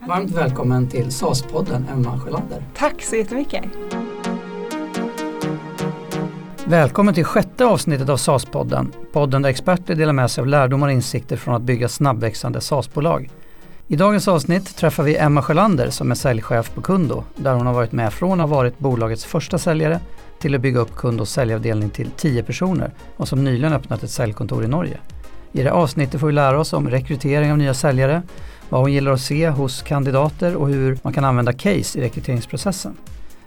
Varmt välkommen till SAS-podden Emma Sjölander. Tack så jättemycket. Välkommen till sjätte avsnittet av SAS-podden. Podden där experter delar med sig av lärdomar och insikter från att bygga snabbväxande SAS-bolag. I dagens avsnitt träffar vi Emma Sjölander som är säljchef på Kundo där hon har varit med från att ha varit bolagets första säljare till att bygga upp Kundos säljavdelning till 10 personer och som nyligen öppnat ett säljkontor i Norge. I det avsnittet får vi lära oss om rekrytering av nya säljare, vad hon gillar att se hos kandidater och hur man kan använda case i rekryteringsprocessen.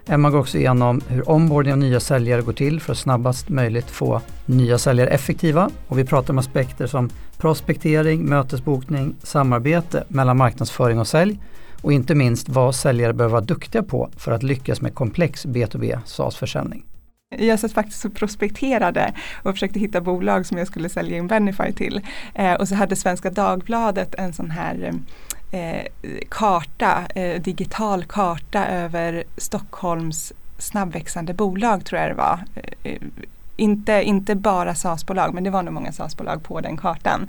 Emma går också igenom hur onboarding av nya säljare går till för att snabbast möjligt få nya säljare effektiva och vi pratar om aspekter som prospektering, mötesbokning, samarbete mellan marknadsföring och sälj och inte minst vad säljare behöver vara duktiga på för att lyckas med komplex B2B SaaS-försäljning. Jag satt faktiskt och prospekterade och försökte hitta bolag som jag skulle sälja in Benify till. Eh, och så hade Svenska Dagbladet en sån här eh, karta, eh, digital karta över Stockholms snabbväxande bolag tror jag det var. Eh, inte, inte bara SAS-bolag men det var nog många SAS-bolag på den kartan.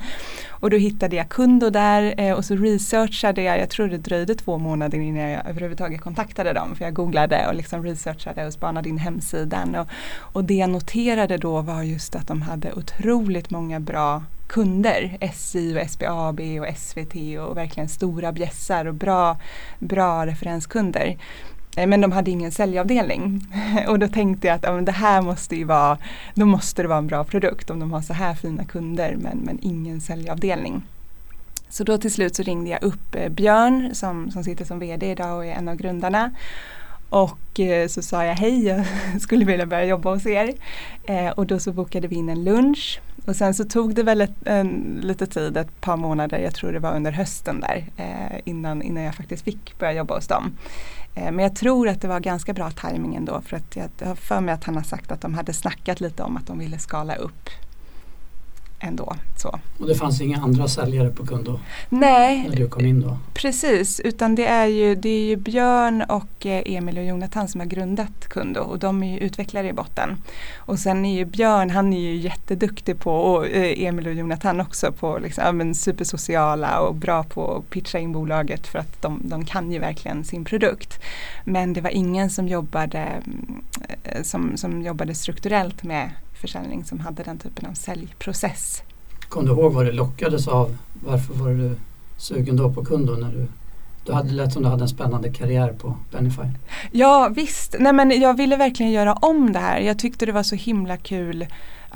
Och då hittade jag Kundo där eh, och så researchade jag, jag tror det dröjde två månader innan jag överhuvudtaget kontaktade dem för jag googlade och liksom researchade och spanade in hemsidan. Och, och det jag noterade då var just att de hade otroligt många bra kunder, SJ och SBAB och SVT och verkligen stora bjässar och bra, bra referenskunder. Eh, men de hade ingen säljavdelning. Och då tänkte jag att ja, det här måste ju vara, då måste det vara en bra produkt om de har så här fina kunder men, men ingen säljavdelning. Så då till slut så ringde jag upp eh, Björn som, som sitter som VD idag och är en av grundarna. Och eh, så sa jag hej, jag skulle vilja börja jobba hos er. Och då så bokade vi in en lunch. Och sen så tog det väl ett, en, lite tid, ett par månader, jag tror det var under hösten där, innan, innan jag faktiskt fick börja jobba hos dem. Eh, men jag tror att det var ganska bra tajming ändå för att jag har för mig att han har sagt att de hade snackat lite om att de ville skala upp ändå. Så. Och det fanns inga andra säljare på Kundo? Nej, när du kom in då? precis. Utan det är, ju, det är ju Björn och eh, Emil och Jonathan som har grundat Kundo och de är ju utvecklare i botten. Och sen är ju Björn, han är ju jätteduktig på, och eh, Emil och Jonathan också, på liksom, men supersociala och bra på att pitcha in bolaget för att de, de kan ju verkligen sin produkt. Men det var ingen som jobbade, mm, eh, som, som jobbade strukturellt med försäljning som hade den typen av säljprocess. Kom du ihåg vad du lockades av? Varför var du sugen då på Kundo när du du hade lät som du hade en spännande karriär på Benify. Ja visst, nej men jag ville verkligen göra om det här. Jag tyckte det var så himla kul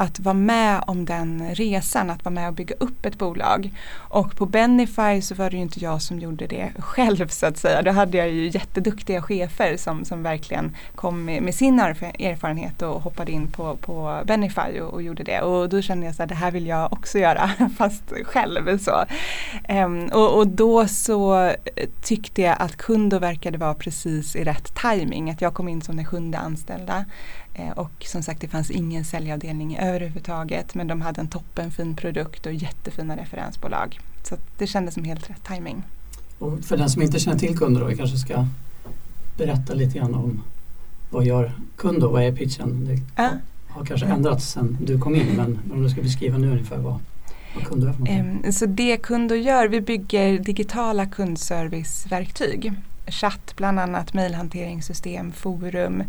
att vara med om den resan, att vara med och bygga upp ett bolag. Och på Benify så var det ju inte jag som gjorde det själv så att säga. Då hade jag ju jätteduktiga chefer som, som verkligen kom med, med sin erfarenhet och hoppade in på, på Benify och, och gjorde det. Och då kände jag så att det här vill jag också göra fast själv. Så. Um, och, och då så eh, tyckte jag att Kundo verkade vara precis i rätt timing. Att jag kom in som den sjunde anställda. Eh, och som sagt det fanns ingen säljavdelning överhuvudtaget men de hade en toppenfin produkt och jättefina referensbolag. Så det kändes som helt rätt timing. Och för den som inte känner till kunder då, vi kanske ska berätta lite grann om vad gör kund vad är pitchen? Det äh. har kanske ändrats sedan du kom in men om du ska beskriva nu ungefär vad, vad Kundo är för någonting. Så det Kundo gör, vi bygger digitala kundserviceverktyg. Chatt bland annat, mejlhanteringssystem, forum,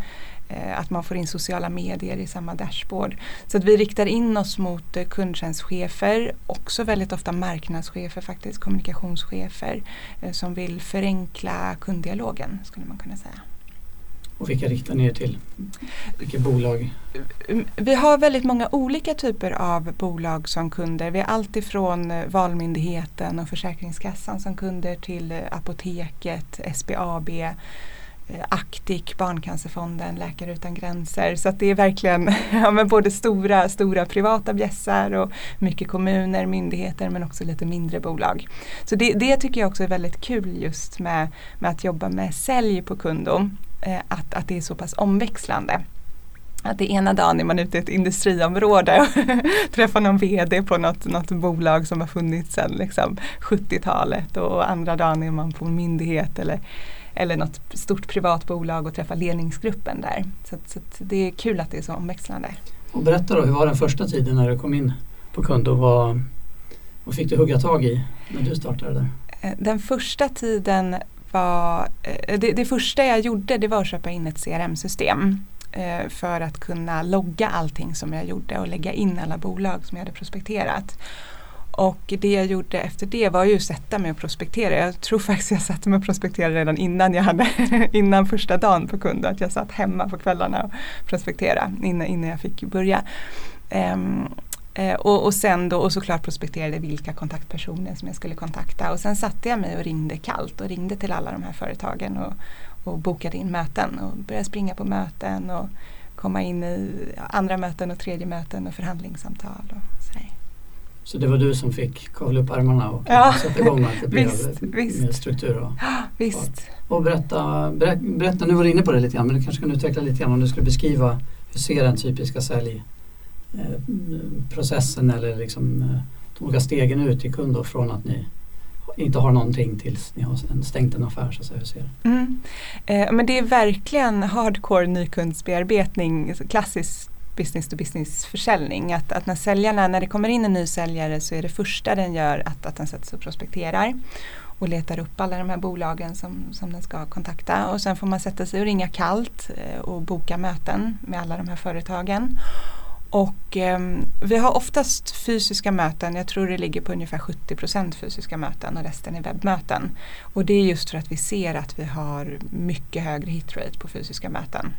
att man får in sociala medier i samma dashboard. Så att vi riktar in oss mot eh, kundtjänstchefer, också väldigt ofta marknadschefer faktiskt, kommunikationschefer eh, som vill förenkla kunddialogen skulle man kunna säga. Och vilka riktar ni er till? Vilka bolag? Vi har väldigt många olika typer av bolag som kunder. Vi har alltifrån Valmyndigheten och Försäkringskassan som kunder till Apoteket, SBAB, Eh, Eh, Actic, Barncancerfonden, Läkare utan gränser. Så att det är verkligen ja, men både stora, stora privata bjässar och mycket kommuner, myndigheter men också lite mindre bolag. Så det, det tycker jag också är väldigt kul just med, med att jobba med sälj på kundom. Eh, att, att det är så pass omväxlande. Att det ena dagen är man ute i ett industriområde och träffar någon VD på något, något bolag som har funnits sedan liksom 70-talet och andra dagen är man på en myndighet eller eller något stort privat bolag och träffa ledningsgruppen där. Så, så det är kul att det är så omväxlande. Och berätta då, hur var den första tiden när du kom in på Kundo? Vad, vad fick du hugga tag i när du startade där? Eh, den första tiden var, eh, det, det, första jag gjorde det var att köpa in ett CRM-system eh, för att kunna logga allting som jag gjorde och lägga in alla bolag som jag hade prospekterat. Och det jag gjorde efter det var ju att sätta mig och prospektera. Jag tror faktiskt jag satte mig och prospekterade redan innan jag hade innan första dagen på kund. Att jag satt hemma på kvällarna och prospekterade innan, innan jag fick börja. Um, Eh, och, och sen då och såklart prospekterade vilka kontaktpersoner som jag skulle kontakta och sen satte jag mig och ringde kallt och ringde till alla de här företagen och, och bokade in möten och började springa på möten och komma in i andra möten och tredje möten och förhandlingssamtal. Och sådär. Så det var du som fick kavla upp armarna och ja. sätta igång att det blev visst, visst. struktur? Och, visst. Och, och berätta, berätta, nu var du inne på det lite grann men du kanske kan utveckla lite grann om du skulle beskriva hur ser den typiska sälj Eh, processen eller liksom eh, de olika stegen ut till kund från att ni inte har någonting tills ni har stängt en affär så att säga. Mm. Eh, men det är verkligen hardcore nykundsbearbetning, klassisk business to business försäljning. Att, att när säljarna, när det kommer in en ny säljare så är det första den gör att, att den sätter sig och prospekterar och letar upp alla de här bolagen som, som den ska kontakta och sen får man sätta sig och ringa kallt eh, och boka möten med alla de här företagen. Och eh, vi har oftast fysiska möten, jag tror det ligger på ungefär 70% fysiska möten och resten är webbmöten. Och det är just för att vi ser att vi har mycket högre hitrate på fysiska möten.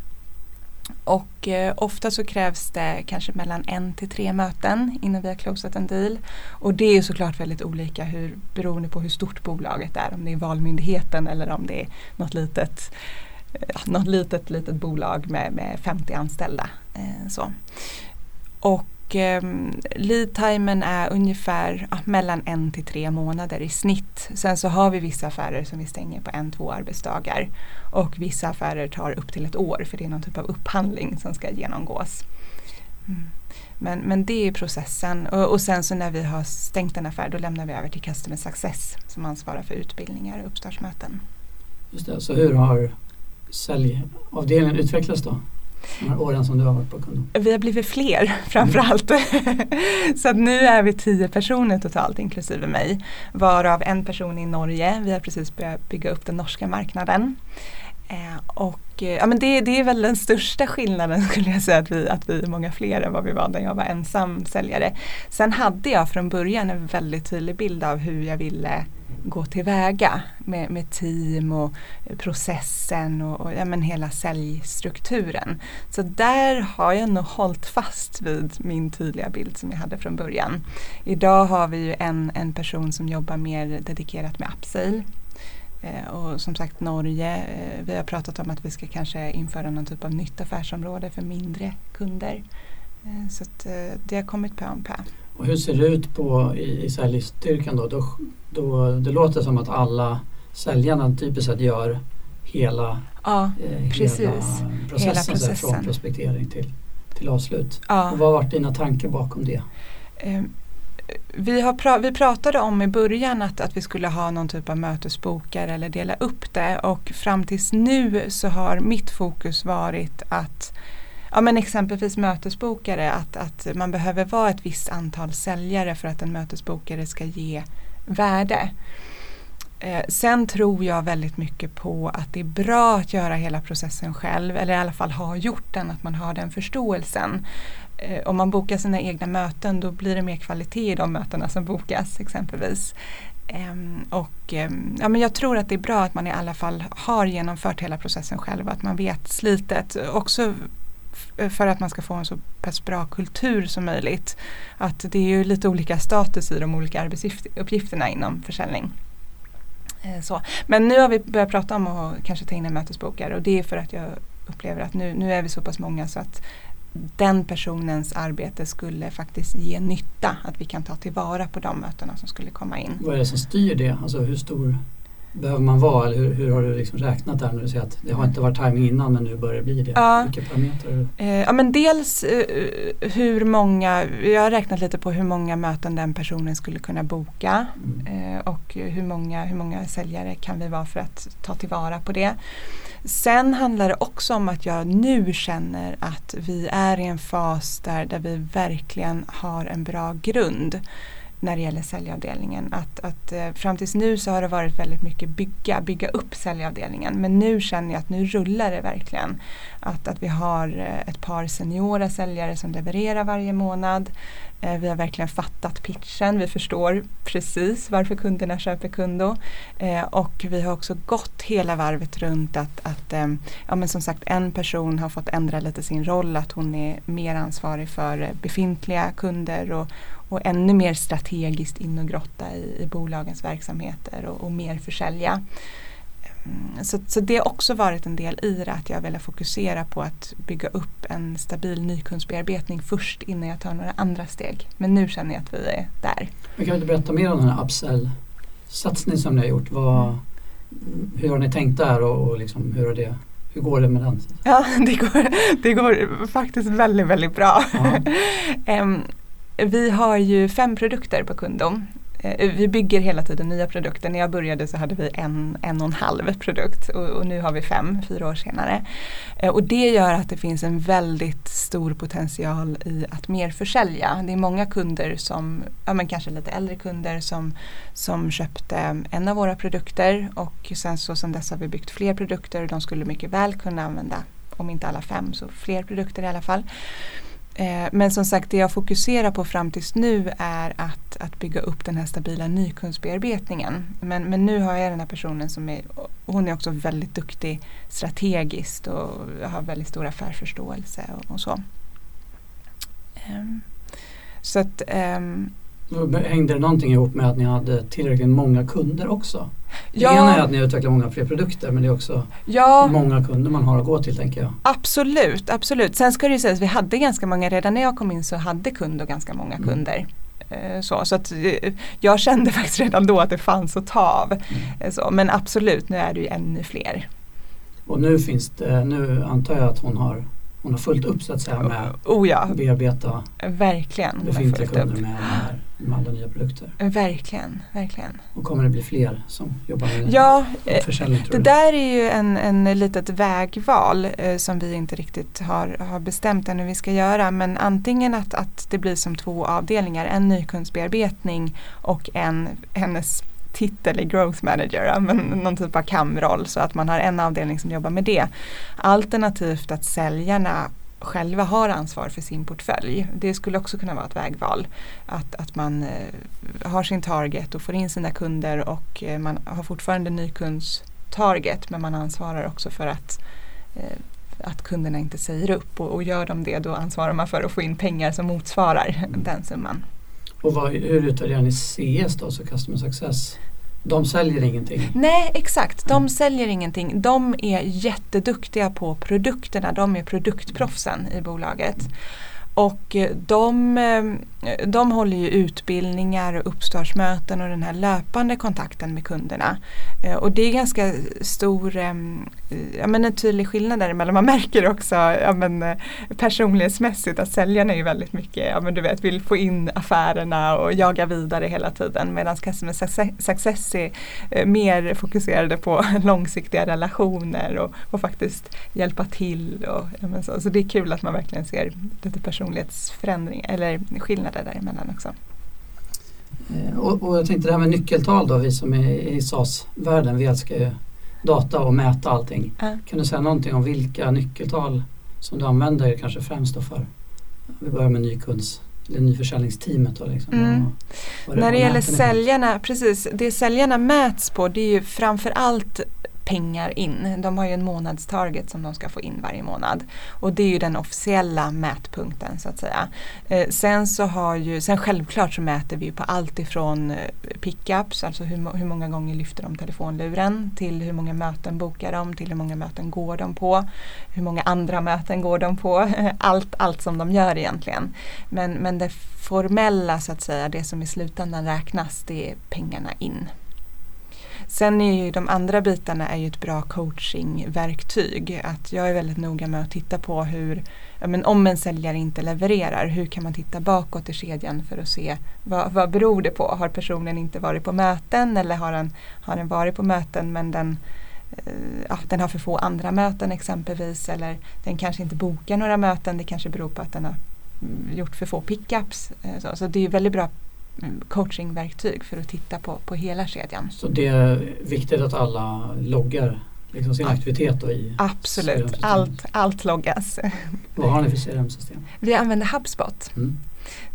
Och eh, ofta så krävs det kanske mellan en till tre möten innan vi har closat en deal. Och det är såklart väldigt olika hur, beroende på hur stort bolaget är. Om det är Valmyndigheten eller om det är något litet, eh, något litet, litet bolag med, med 50 anställda. Eh, så. Och eh, lead-timen är ungefär mellan en till tre månader i snitt. Sen så har vi vissa affärer som vi stänger på en, två arbetsdagar. Och vissa affärer tar upp till ett år för det är någon typ av upphandling som ska genomgås. Mm. Men, men det är processen och, och, sen så när vi har stängt en affär då lämnar vi över till Customer Success som ansvarar för utbildningar och uppstartsmöten. Just det, så hur har säljavdelningen utvecklats då? De här åren som du har varit på Kundom? Vi har blivit fler framförallt. Mm. så nu är vi tio personer totalt inklusive mig. Varav en person i Norge. Vi har precis börjat bygga upp den norska marknaden. Eh, och eh, ja, men det, det är väl den största skillnaden skulle jag säga att vi, att vi är många fler än vad vi var när jag var ensam säljare. Sen hade jag från början en väldigt tydlig bild av hur jag ville gå tillväga med, med team och processen och, och ja, men hela säljstrukturen. Så där har jag nog hållit fast vid min tydliga bild som jag hade från början. Idag har vi ju en, en person som jobbar mer dedikerat med upsale eh, och som sagt Norge, eh, vi har pratat om att vi ska kanske införa någon typ av nytt affärsområde för mindre kunder. Eh, så att, det har kommit på om på. Och hur ser det ut på, i, i säljstyrkan då? Då, då? Det låter som att alla säljarna typiskt sett gör hela, ja, eh, precis. hela processen, hela processen. från prospektering till, till avslut. Ja. Och vad har varit dina tankar bakom det? Eh, vi, har pra vi pratade om i början att, att vi skulle ha någon typ av mötesbokare eller dela upp det och fram tills nu så har mitt fokus varit att ja, men exempelvis mötesbokare, att, att man behöver vara ett visst antal säljare för att en mötesbokare ska ge värde. Eh, sen tror jag väldigt mycket på att det är bra att göra hela processen själv eller i alla fall ha gjort den, att man har den förståelsen. Eh, om man bokar sina egna möten då blir det mer kvalitet i de mötena som bokas exempelvis. Um, och um, ja, men jag tror att det är bra att man i alla fall har genomfört hela processen själv, att man vet slitet. Också Eh, för att man ska få en så pass bra kultur som möjligt. Att det är ju lite olika status i de olika arbetsuppgifterna inom försäljning. Eh, så. Men nu har vi börjat prata om att kanske ta in en mötesbokare och det är för att jag upplever att nu, nu är vi så pass många så att den personens arbete skulle faktiskt ge nytta. Att vi kan ta tillvara på de mötena som skulle komma in. Vad är det som styr det? Alltså hur stor behöver man vara? Eller hur, hur har du liksom räknat där när du säger att det har inte varit timing innan men nu börjar det bli det? Ja. Vilka parametrar? Eh, ja men dels eh, hur många, jag har räknat lite på hur många möten den personen skulle kunna boka mm. eh, och hur många, hur många säljare kan vi vara för att ta tillvara på det. Sen handlar det också om att jag nu känner att vi är i en fas där, där vi verkligen har en bra grund när det gäller säljavdelningen. Att, att, eh, fram tills nu så har det varit väldigt mycket bygga, bygga upp säljavdelningen. Men nu känner jag att nu rullar det verkligen. Att, att vi har eh, ett par seniora säljare som levererar varje månad. Eh, vi har verkligen fattat pitchen. Vi förstår precis varför kunderna köper Kundo. Eh, och vi har också gått hela varvet runt att, att eh, ja, men som sagt en person har fått ändra lite sin roll. Att hon är mer ansvarig för befintliga kunder och, och ännu mer strategiskt in och grotta i, i bolagens verksamheter och, och mer försälja. Mm, så, så, det har också varit en del i det att jag vill fokusera på att bygga upp en stabil nykundsbearbetning först innan jag tar några andra steg. Men nu känner jag att vi är där. Men kan du berätta mer om den här upsell-satsningen som ni har gjort? Vad, hur har ni tänkt där och, och liksom, hur, har det, hur går det med den? Ja, det går, det går faktiskt väldigt, väldigt bra. um, Vi har ju fem produkter på Kundom. Eh, vi bygger hela tiden nya produkter. När jag började så hade vi en, en och en halv produkt och, och nu har vi fem, fyra år senare. Eh, och det gör att det finns en väldigt stor potential i att mer försälja. Det är många kunder som, ja men kanske lite äldre kunder som, som köpte en av våra produkter och sen så sen dess har vi byggt fler produkter. och De skulle mycket väl kunna använda, om inte alla fem, så fler produkter i alla fall. Eh, men som sagt det jag fokuserar på fram tills nu är att, att bygga upp den här stabila nykundsbearbetningen. Men, men nu har jag den här personen som är, hon är också väldigt duktig strategiskt och har väldigt stor affärsförståelse och, och så. Um, så att um, Hängde det någonting ihop med att ni hade tillräckligt många kunder också? Ja. Det ena är att ni utvecklar många fler produkter men det är också ja. många kunder man har att gå till tänker jag. Absolut, absolut. Sen ska det ju sägas att vi hade ganska många, redan när jag kom in så hade kunder ganska många mm. kunder. Mm. Så, så att eh, jag kände faktiskt redan då att det fanns att ta av. Mm. Eh, så, men absolut, nu är det ju ännu fler. Och nu finns det, nu antar jag att hon har hon har fullt upp så att säga med oh, ja. att bearbeta verkligen, befintliga kunder med, med, alla nya produkter. Verkligen, verkligen. Och kommer det bli fler som jobbar med ja, eh, försäljning? Det där är ju en, en litet vägval eh, som vi inte riktigt har, har bestämt ännu vi ska göra. Men antingen att, att det blir som två avdelningar, en nykundsbearbetning och en hennes titel i Growth Manager, men någon typ av kamroll så att man har en avdelning som jobbar med det. Alternativt att säljarna själva har ansvar för sin portfölj. Det skulle också kunna vara ett vägval. Att, att man eh, har sin target och får in sina kunder och eh, man har fortfarande nykundstarget men man ansvarar också för att eh, att kunderna inte säger upp och, och, gör de det då ansvarar man för att få in pengar som motsvarar den summan. Och vad, hur utvärderar ni CS då, så Customer Success? De säljer ingenting? Nej exakt, de mm. säljer ingenting. De är jätteduktiga på produkterna, de är produktproffsen i bolaget. Och eh, de, eh, de håller ju utbildningar och uppstartsmöten och den här löpande kontakten med kunderna. Eh, och det är ganska stor, ja men en tydlig skillnad däremellan. Man märker också ja men, personlighetsmässigt att säljarna är ju väldigt mycket, ja men du vet, vill få in affärerna och jaga vidare hela tiden. Medan Customer Success är mer fokuserade på långsiktiga relationer och, och faktiskt hjälpa till. Och, ja så. så det är kul att man verkligen ser lite personlighet personlighetsförändring eller skillnader däremellan också. Eh, och, och, jag tänkte det här med nyckeltal då, vi som är i SAS-världen, vi älskar ju data och mäta allting. Äh. Kan du säga någonting om vilka nyckeltal som du använder kanske främst då för, vi börjar med nykunds eller nyförsäljningsteamet då liksom. Mm. När det gäller säljarna, precis, det säljarna mäts på det är ju framförallt pengar in. De har ju en månadstarget som de ska få in varje månad. Och det är ju den officiella mätpunkten så att säga. Eh, sen så har ju, sen självklart så mäter vi på allt ifrån eh, pickups, alltså hur, hur många gånger lyfter de telefonluren till hur många möten bokar de, till hur många möten går de på, hur många andra möten går de på, allt, allt som de gör egentligen. Men, men det formella så att säga, det som i slutändan räknas, det är pengarna in. Sen är ju de andra bitarna är ju ett bra coachingverktyg. Att jag är väldigt noga med att titta på hur, ja, men om en säljare inte levererar, hur kan man titta bakåt i kedjan för att se vad, vad beror det på? Har personen inte varit på möten eller har den, har den varit på möten men den eh, Ja, den har för få andra möten exempelvis eller den kanske inte bokar några möten. Det kanske beror på att den har mm, gjort för få pickups. Eh, så, så det är väldigt bra coachingverktyg för att titta på, på hela kedjan. Så det är viktigt att alla loggar liksom sin aktivitet då i Absolut, allt, allt loggas. Vad har ni för CRM-system? Vi använder HubSpot. Mm.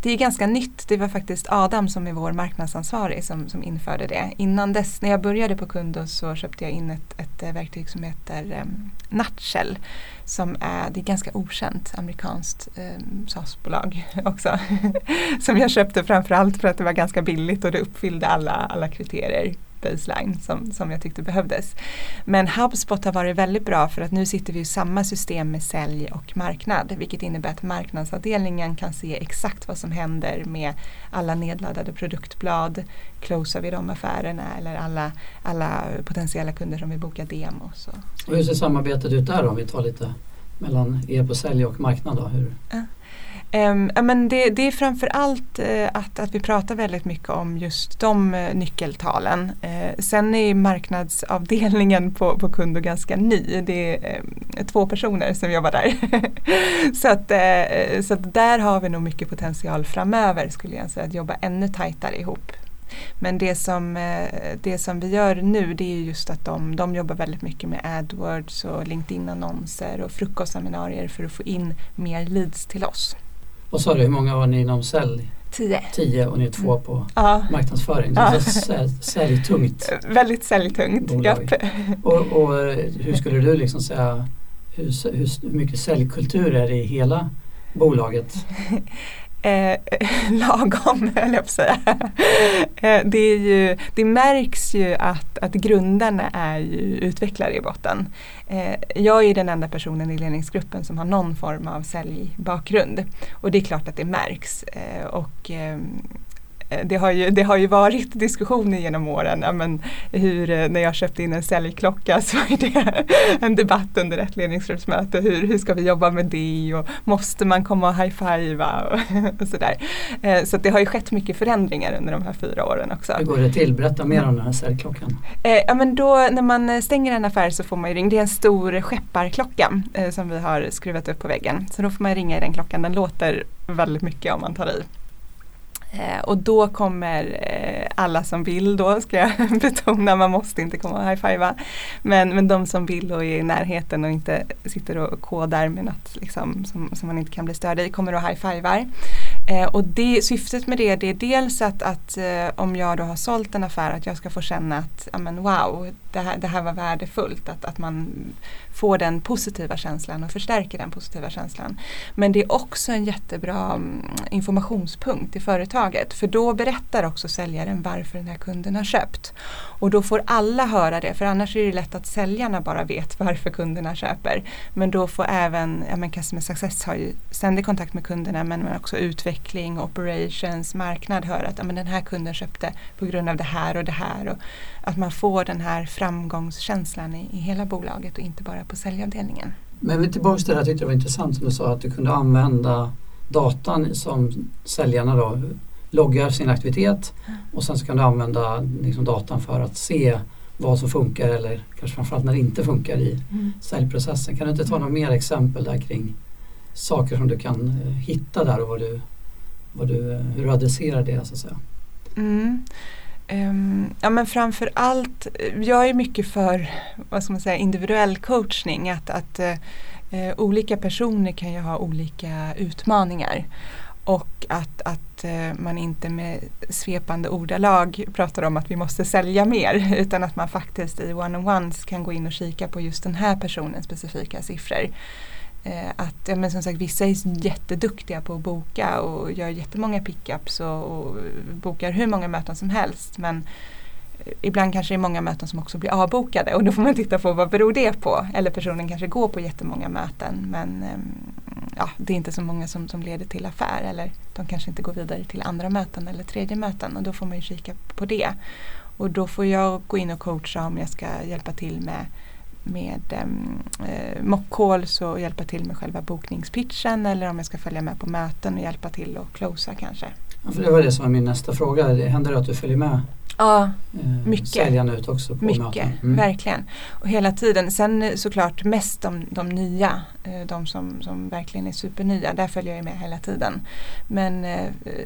Det är ganska nytt. Det var faktiskt Adam som är vår marknadsansvarig som, som införde det. Innan dess, när jag började på Kundo så köpte jag in ett, ett eh, verktyg som heter um, Nutshell. Som är, det är ganska okänt amerikanskt ehm, um, SAS-bolag också. som jag köpte framförallt för att det var ganska billigt och det uppfyllde alla, alla kriterier baseline som, som jag tyckte behövdes. Men HubSpot har varit väldigt bra för att nu sitter vi i samma system med sälj och marknad vilket innebär att marknadsavdelningen kan se exakt vad som händer med alla nedladdade produktblad, closar vi de affärerna eller alla, alla potentiella kunder som vill boka demos. Och hur ser samarbetet ut där om vi tar lite mellan er på sälj och marknad? Då? Hur? Ja. Um, men det, det är framförallt uh, eh, att, att vi pratar väldigt mycket om just de uh, nyckeltalen. Uh, sen är marknadsavdelningen på, på Kundo ganska ny. Det är två personer som jobbar där. så, att, så att där har vi nog mycket potential framöver skulle jag säga, att jobba ännu tajtare ihop. Men det som, det som vi gör nu det är just att de, de jobbar väldigt mycket med AdWords och LinkedIn-annonser och frukostseminarier för att få in mer leads till oss. Vad sa du, hur många var ni inom sälj? Tio. Tio och ni är två mm. på ja. marknadsföring. Är ja. säljtungt. Väldigt säljtungt, japp. Och, och, hur skulle du liksom säga, hur, hur mycket säljkultur är det i hela bolaget? eh, lagom, höll jag på att säga. eh, det, är ju, det märks ju att, att grundarna är ju utvecklare i botten. Eh, jag är den enda personen i ledningsgruppen som har någon form av säljbakgrund. Och det är klart att det märks. Eh, och Eh, det har, ju, det har ju varit diskussioner genom åren. Men hur, eh, när jag köpte in en säljklocka så är det en debatt under ett ledningsgruppsmöte. Hur, hur ska vi jobba med det och måste man komma och high-fivea och, och sådär. Eh, så det har ju skett mycket förändringar under de här fyra åren också. Hur går det till? Berätta mer om den här säljklockan. Ja, men då, när man stänger en affär så får man ringa. Det är en stor skepparklocka som vi har skruvat upp på väggen. Så då får man ringa i den klockan. Den låter väldigt mycket om man tar i. Eh, och då kommer eh, alla som vill då, ska jag betona, man måste inte komma och high-fivea. Men, men de som vill och är i närheten och inte sitter och kodar med något liksom, som, som man inte kan bli störd i kommer och high-fivar. Eh, och det, syftet med det, det är dels att, att eh, om jag då har sålt en affär att jag ska få känna att amen, wow, det här, det här var värdefullt. Att, att man får den positiva känslan och förstärker den positiva känslan. Men det är också en jättebra mm, informationspunkt i företaget. För då berättar också säljaren varför den här kunden har köpt. Och då får alla höra det. För annars är det lätt att säljarna bara vet varför kunderna köper. Men då får även, ja men Customer Success har ju ständig kontakt med kunderna men också utveckling, operations, marknad höra att ja, men den här kunden köpte på grund av det här och det här. Och att man får den här framgångskänslan i, i hela bolaget och inte bara på säljavdelningen. Men vi tillbaka till det, jag tyckte det var intressant som du sa att du kunde använda datan som säljarna då loggar sin aktivitet och sen så kan du använda liksom, datan för att se vad som funkar eller kanske framförallt när det inte funkar i mm. säljprocessen. Kan du inte ta några mer exempel där kring saker som du kan eh, hitta där och vad du, vad du, eh, hur du adresserar det så att säga? Mm. Um, ja men framför allt, jag är mycket för vad ska man säga, individuell coachning. Att, att uh, olika personer kan ju ha olika utmaningar. Och att, att uh, man inte med svepande ordalag pratar om att vi måste sälja mer. Utan att man faktiskt i one-on-ones kan gå in och kika på just den här personens specifika siffror. Eh, att ja, men som sagt, vissa är jätteduktiga på att boka och gör jättemånga pickups och, och bokar hur många möten som helst. Men eh, ibland kanske det är många möten som också blir avbokade och då får man titta på vad beror det på. Eller personen kanske går på jättemånga möten men ehm, ja, det är inte så många som, som leder till affär eller de kanske inte går vidare till andra möten eller tredje möten och då får man ju kika på det. Och då får jag gå in och coacha om jag ska hjälpa till med med ehm, eh, mockcalls och hjälpa till med själva bokningspitchen eller om jag ska följa med på möten och hjälpa till och closa kanske. Ja, för det var det som var min nästa fråga. Händer det att du följer med Ja, mycket. Säljarna ut också på mycket, möten. Mm. verkligen. Och hela tiden. Sen såklart mest de, de nya, de som, som verkligen är supernya. Där följer jag med hela tiden. Men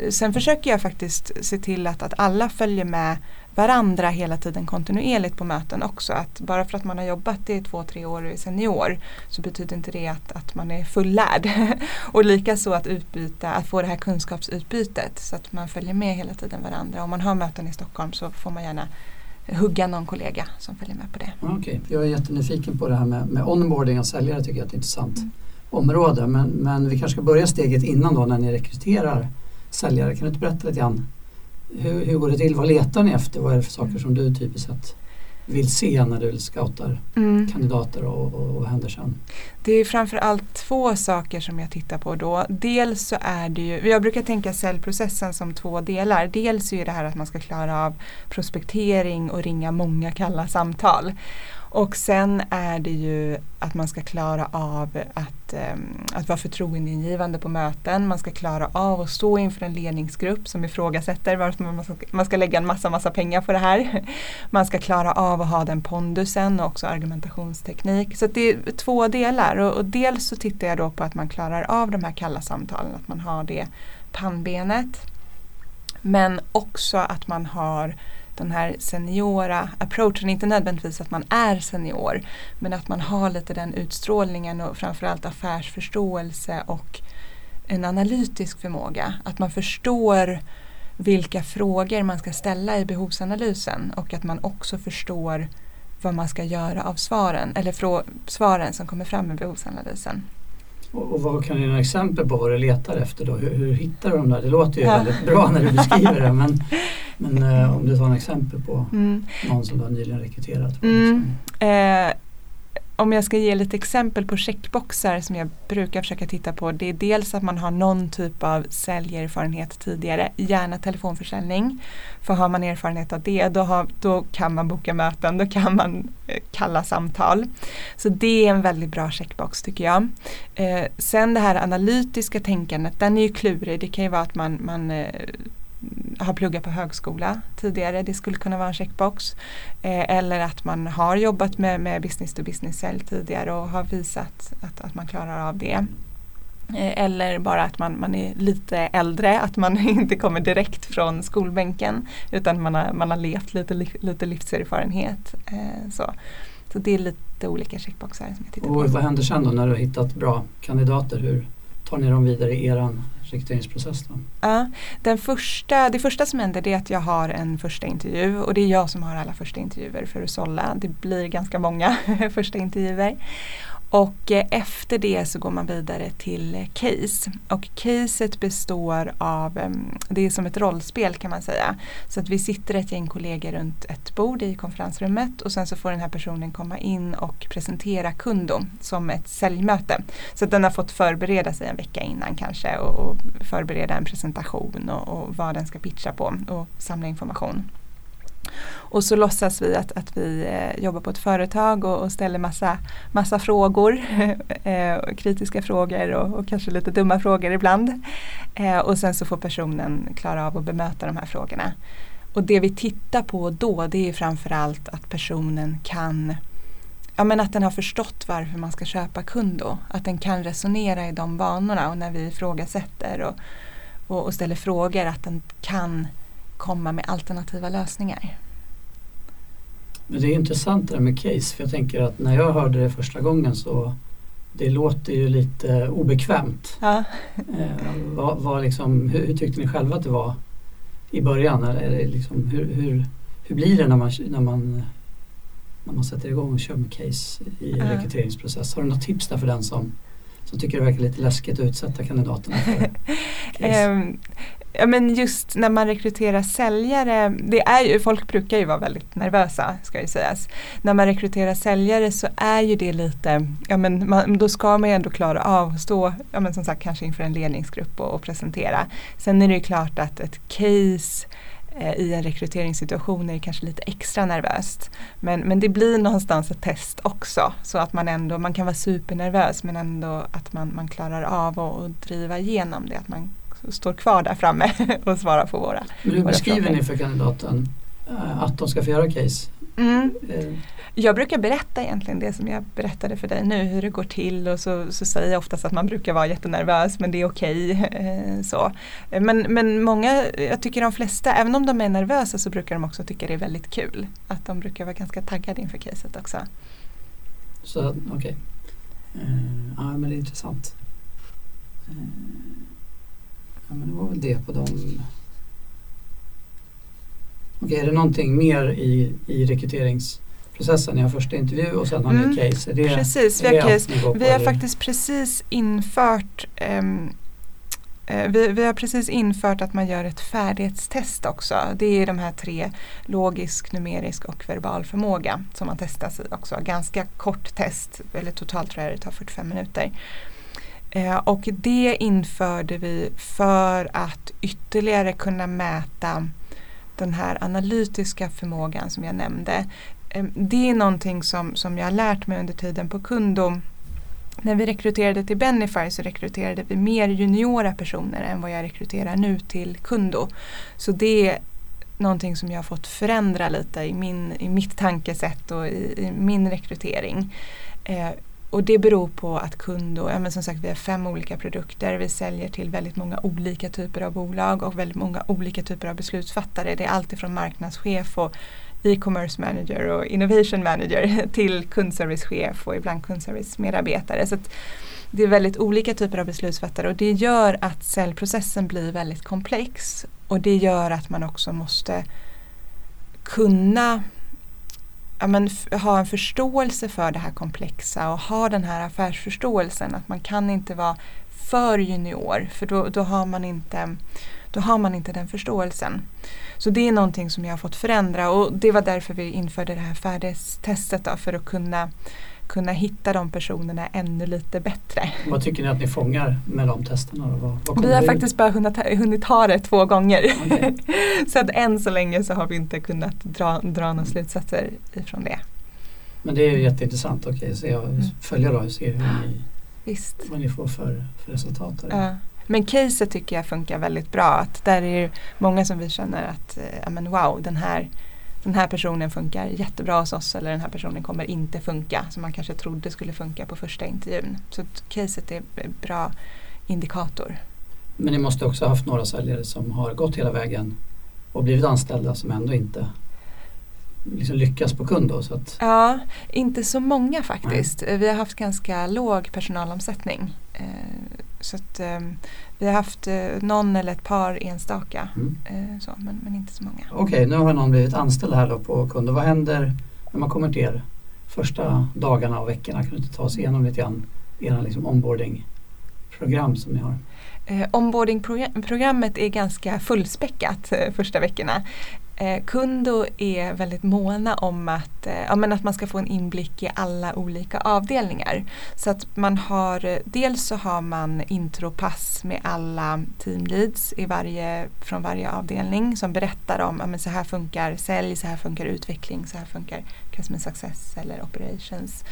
sen försöker jag faktiskt se till att, att alla följer med varandra hela tiden kontinuerligt på möten också. Att bara för att man har jobbat i två, tre år och är senior så betyder inte det att, att man är fullärd. och likaså att utbyta, att få det här kunskapsutbytet så att man följer med hela tiden varandra. Om man har möten i Stockholm så får man gärna hugga någon kollega som följer med på det. Mm. Okay. Jag är jättenyfiken på det här med, med onboarding av säljare tycker jag är ett intressant mm. område. Men, men vi kanske ska börja steget innan då när ni rekryterar säljare. Kan du inte berätta lite grann hur, hur går det till? Vad letar ni efter? Vad är det för saker som du typiskt sett vill se när du scoutar mm. kandidater och, och, vad händer sen? Det är framförallt två saker som jag tittar på då. Dels så är det ju, jag brukar tänka säljprocessen som två delar. Dels är det här att man ska klara av prospektering och ringa många kalla samtal. Och sen är det ju att man ska klara av att, ehm, att vara förtroendeingivande på möten. Man ska klara av att stå inför en ledningsgrupp som ifrågasätter varför man ska, man ska lägga en massa, massa pengar på det här. Man ska klara av att ha den pondusen och också argumentationsteknik. Så det är två delar och, och dels så tittar jag då på att man klarar av de här kalla samtalen, att man har det pannbenet. Men också att man har den här seniora approachen, inte nödvändigtvis att man är senior men att man har lite den utstrålningen och framförallt affärsförståelse och en analytisk förmåga. Att man förstår vilka frågor man ska ställa i behovsanalysen och att man också förstår vad man ska göra av svaren eller svaren som kommer fram i behovsanalysen. Och, och vad kan du ge några exempel på vad du letar efter då? Hur, hur hittar du de där? Det låter ju ja. väldigt bra när du beskriver det men, men eh, om du tar en exempel på mm. någon som du har nyligen rekryterat. Mm. Eh, om jag ska ge lite exempel på checkboxar som jag brukar försöka titta på. Det är dels att man har någon typ av säljerfarenhet tidigare, gärna telefonförsäljning. För har man erfarenhet av det då, har, då kan man boka möten, då kan man eh, kalla samtal. Så det är en väldigt bra checkbox tycker jag. Eh, sen det här analytiska tänkandet, den är ju klurig. Det kan ju vara att man, man eh, har pluggat på högskola tidigare, det skulle kunna vara en checkbox. Eh, eller att man har jobbat med, med business to business sälj tidigare och har visat att, att man klarar av det. Eh, eller bara att man, man är lite äldre, att man inte kommer direkt från skolbänken utan man har, man har levt lite, lite livserfarenhet. Eh, så. så det är lite olika checkboxar som jag tittar på. Och vad händer sen då när du har hittat bra kandidater? Hur tar ni dem vidare i eran rekryteringsprocess? Då? Ja, den första, det första som händer är att jag har en första intervju och det är jag som har alla första intervjuer för Usolla. Det blir ganska många första intervjuer. Och eh, efter det så går man vidare till eh, case. Och caset består av, ehm, det är som ett rollspel kan man säga. Så att vi sitter ett gäng kollegor runt ett bord i konferensrummet och sen så får den här personen komma in och presentera kundo som ett säljmöte. Så att den har fått förbereda sig en vecka innan kanske och, och förbereda en presentation och, och vad den ska pitcha på och samla information. Och så låtsas vi att, att vi eh, jobbar på ett företag och, och ställer massa, massa frågor, eh, kritiska frågor och, och, kanske lite dumma frågor ibland. Eh, och sen så får personen klara av att bemöta de här frågorna. Och det vi tittar på då det är framförallt att personen kan Ja men att den har förstått varför man ska köpa kund då, Att den kan resonera i de banorna och när vi ifrågasätter och, och, och ställer frågor att den kan komma med alternativa lösningar. Men det är intressant det där med case för jag tänker att när jag hörde det första gången så det låter ju lite obekvämt. Ja. Eh, vad, vad liksom, hur, hur, tyckte ni själva att det var i början? Eller liksom, hur, hur, hur blir det när man, när, man, när man sätter igång och kör med case i ja. rekryteringsprocess? Har du något tips där för den som, som tycker det verkar lite läskigt att utsätta kandidaterna för case? Ja men just när man rekryterar säljare, det är ju, folk brukar ju vara väldigt nervösa ska ju sägas. När man rekryterar säljare så är ju det lite, ja men man, då ska man ju ändå klara av att stå, ja men som sagt kanske inför en ledningsgrupp och, och presentera. Sen är det ju klart att ett case eh, i en rekryteringssituation är kanske lite extra nervöst. Men, men det blir någonstans ett test också så att man ändå, man kan vara supernervös men ändå att man, man klarar av att driva igenom det. Att man står kvar där framme och svarar på våra Men hur beskriver frågor. ni för kandidaten eh, att de ska få göra case? Mm. Eh, Jag brukar berätta egentligen det som jag berättade för dig nu, hur det går till och så, så säger jag oftast att man brukar vara jättenervös men det är okej. eh, så. Men, men många, jag tycker de flesta, även om de är nervösa så brukar de också tycka det är väldigt kul. Att de brukar vara ganska taggade inför caset också. Så okej. Eh, ja men det är intressant. Eh, ja men det var väl det på dem. Okej, är det någonting mer i, i rekryteringsprocessen? Ni har första intervju och sen har ni Mm, case. Är det, Precis, är vi har, case. vi har faktiskt precis infört eh, vi, vi har precis infört att man gör ett färdighetstest också. Det är de här tre, logisk, numerisk och verbal förmåga som man testas i också. Ganska kort test, eller totalt tror jag det tar 45 minuter. Eh, och det införde vi för att ytterligare kunna mäta den här analytiska förmågan som jag nämnde. Eh, Det är någonting som, som jag har lärt mig under tiden på Kundo. När vi rekryterade till Benify så rekryterade vi mer juniora personer än vad jag rekryterar nu till Kundo. Så det är någonting som jag har fått förändra lite i, min, i mitt tankesätt och i, i min rekrytering. Eh, och det beror på att Kundo, ja men som sagt vi har fem olika produkter, vi säljer till väldigt många olika typer av bolag och väldigt många olika typer av beslutsfattare. Det är alltifrån marknadschef och e-commerce manager och innovation manager till kundservicechef och ibland kundservice-medarbetare. Så att det är väldigt olika typer av beslutsfattare och det gör att säljprocessen blir väldigt komplex och det gör att man också måste kunna ja, men, ha en förståelse för det här komplexa och ha den här affärsförståelsen. Att man kan inte vara för junior för då, då, har man inte, då har man inte den förståelsen. Så det är någonting som jag har fått förändra och det var därför vi införde det här färdighetstestet då, för att kunna, kunna hitta de personerna ännu lite bättre. Vad tycker ni att ni fångar med de testerna? Vad, vad Vi har faktiskt bara hunnit, hunnit ha det två gånger. Okej. så att än så länge så har vi inte kunnat dra, dra några slutsatser ifrån det. Men det är ju jätteintressant. Okej, så jag Mm. följer då och ser hur ni, Visst. vad ni får för, för resultat. Ja. Men caset tycker jag funkar väldigt bra. Att där är det många som vi känner att eh, men wow, den här, den här personen funkar jättebra hos oss eller den här personen kommer inte funka som man kanske trodde skulle funka på första intervjun. Så caset är en bra indikator. Men ni måste också ha haft några säljare som har gått hela vägen och blivit anställda som ändå inte liksom lyckas på kund. Då, så att, Ja, inte så många faktiskt. Vi har haft ganska låg personalomsättning. Eh, Så att, eh, vi har haft eh, någon eller ett par enstaka, mm. eh, så, men, men inte så många. Okej, nu har någon blivit anställd här då på kund. Och vad händer när man kommer till er första dagarna och veckorna? Kan du inte ta oss igenom lite grann era liksom onboarding-program som ni har? Eh, Onboarding-programmet är ganska fullspäckat eh, första veckorna. Eh, Kundo är väldigt måna om att, eh, ja, men att man ska få en inblick i alla olika avdelningar. Så att man har, eh, dels så har man intropass med alla teamleads i varje, från varje avdelning som berättar om ja, men så här funkar sälj, så här funkar utveckling, så här funkar customer success eller operations.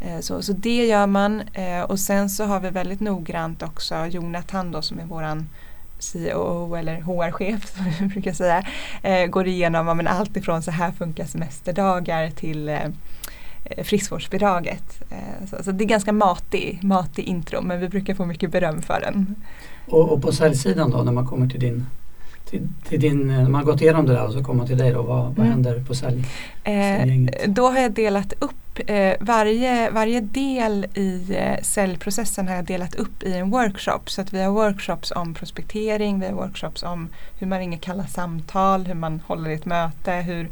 Eh, Så, så det gör man eh, och sen så har vi väldigt noggrant också Jonathan då som är våran COO eller HR-chef som vi brukar säga. Eh, går igenom ja, men allt ifrån så här funkar semesterdagar till eh, eh, friskvårdsbidraget. Eh, så, så det är ganska matig, matig intro men vi brukar få mycket beröm för den. Och, och på säljsidan då när man kommer till din till, till din, när man gått igenom det där och så kommer man till dig då, vad, vad Mm. händer på sälj? Eh, då har jag delat upp eh, varje, varje del i eh, säljprocessen har jag delat upp i en workshop. Så att vi har workshops om prospektering, vi har workshops om hur man ringer kalla samtal, hur man håller ett möte, hur,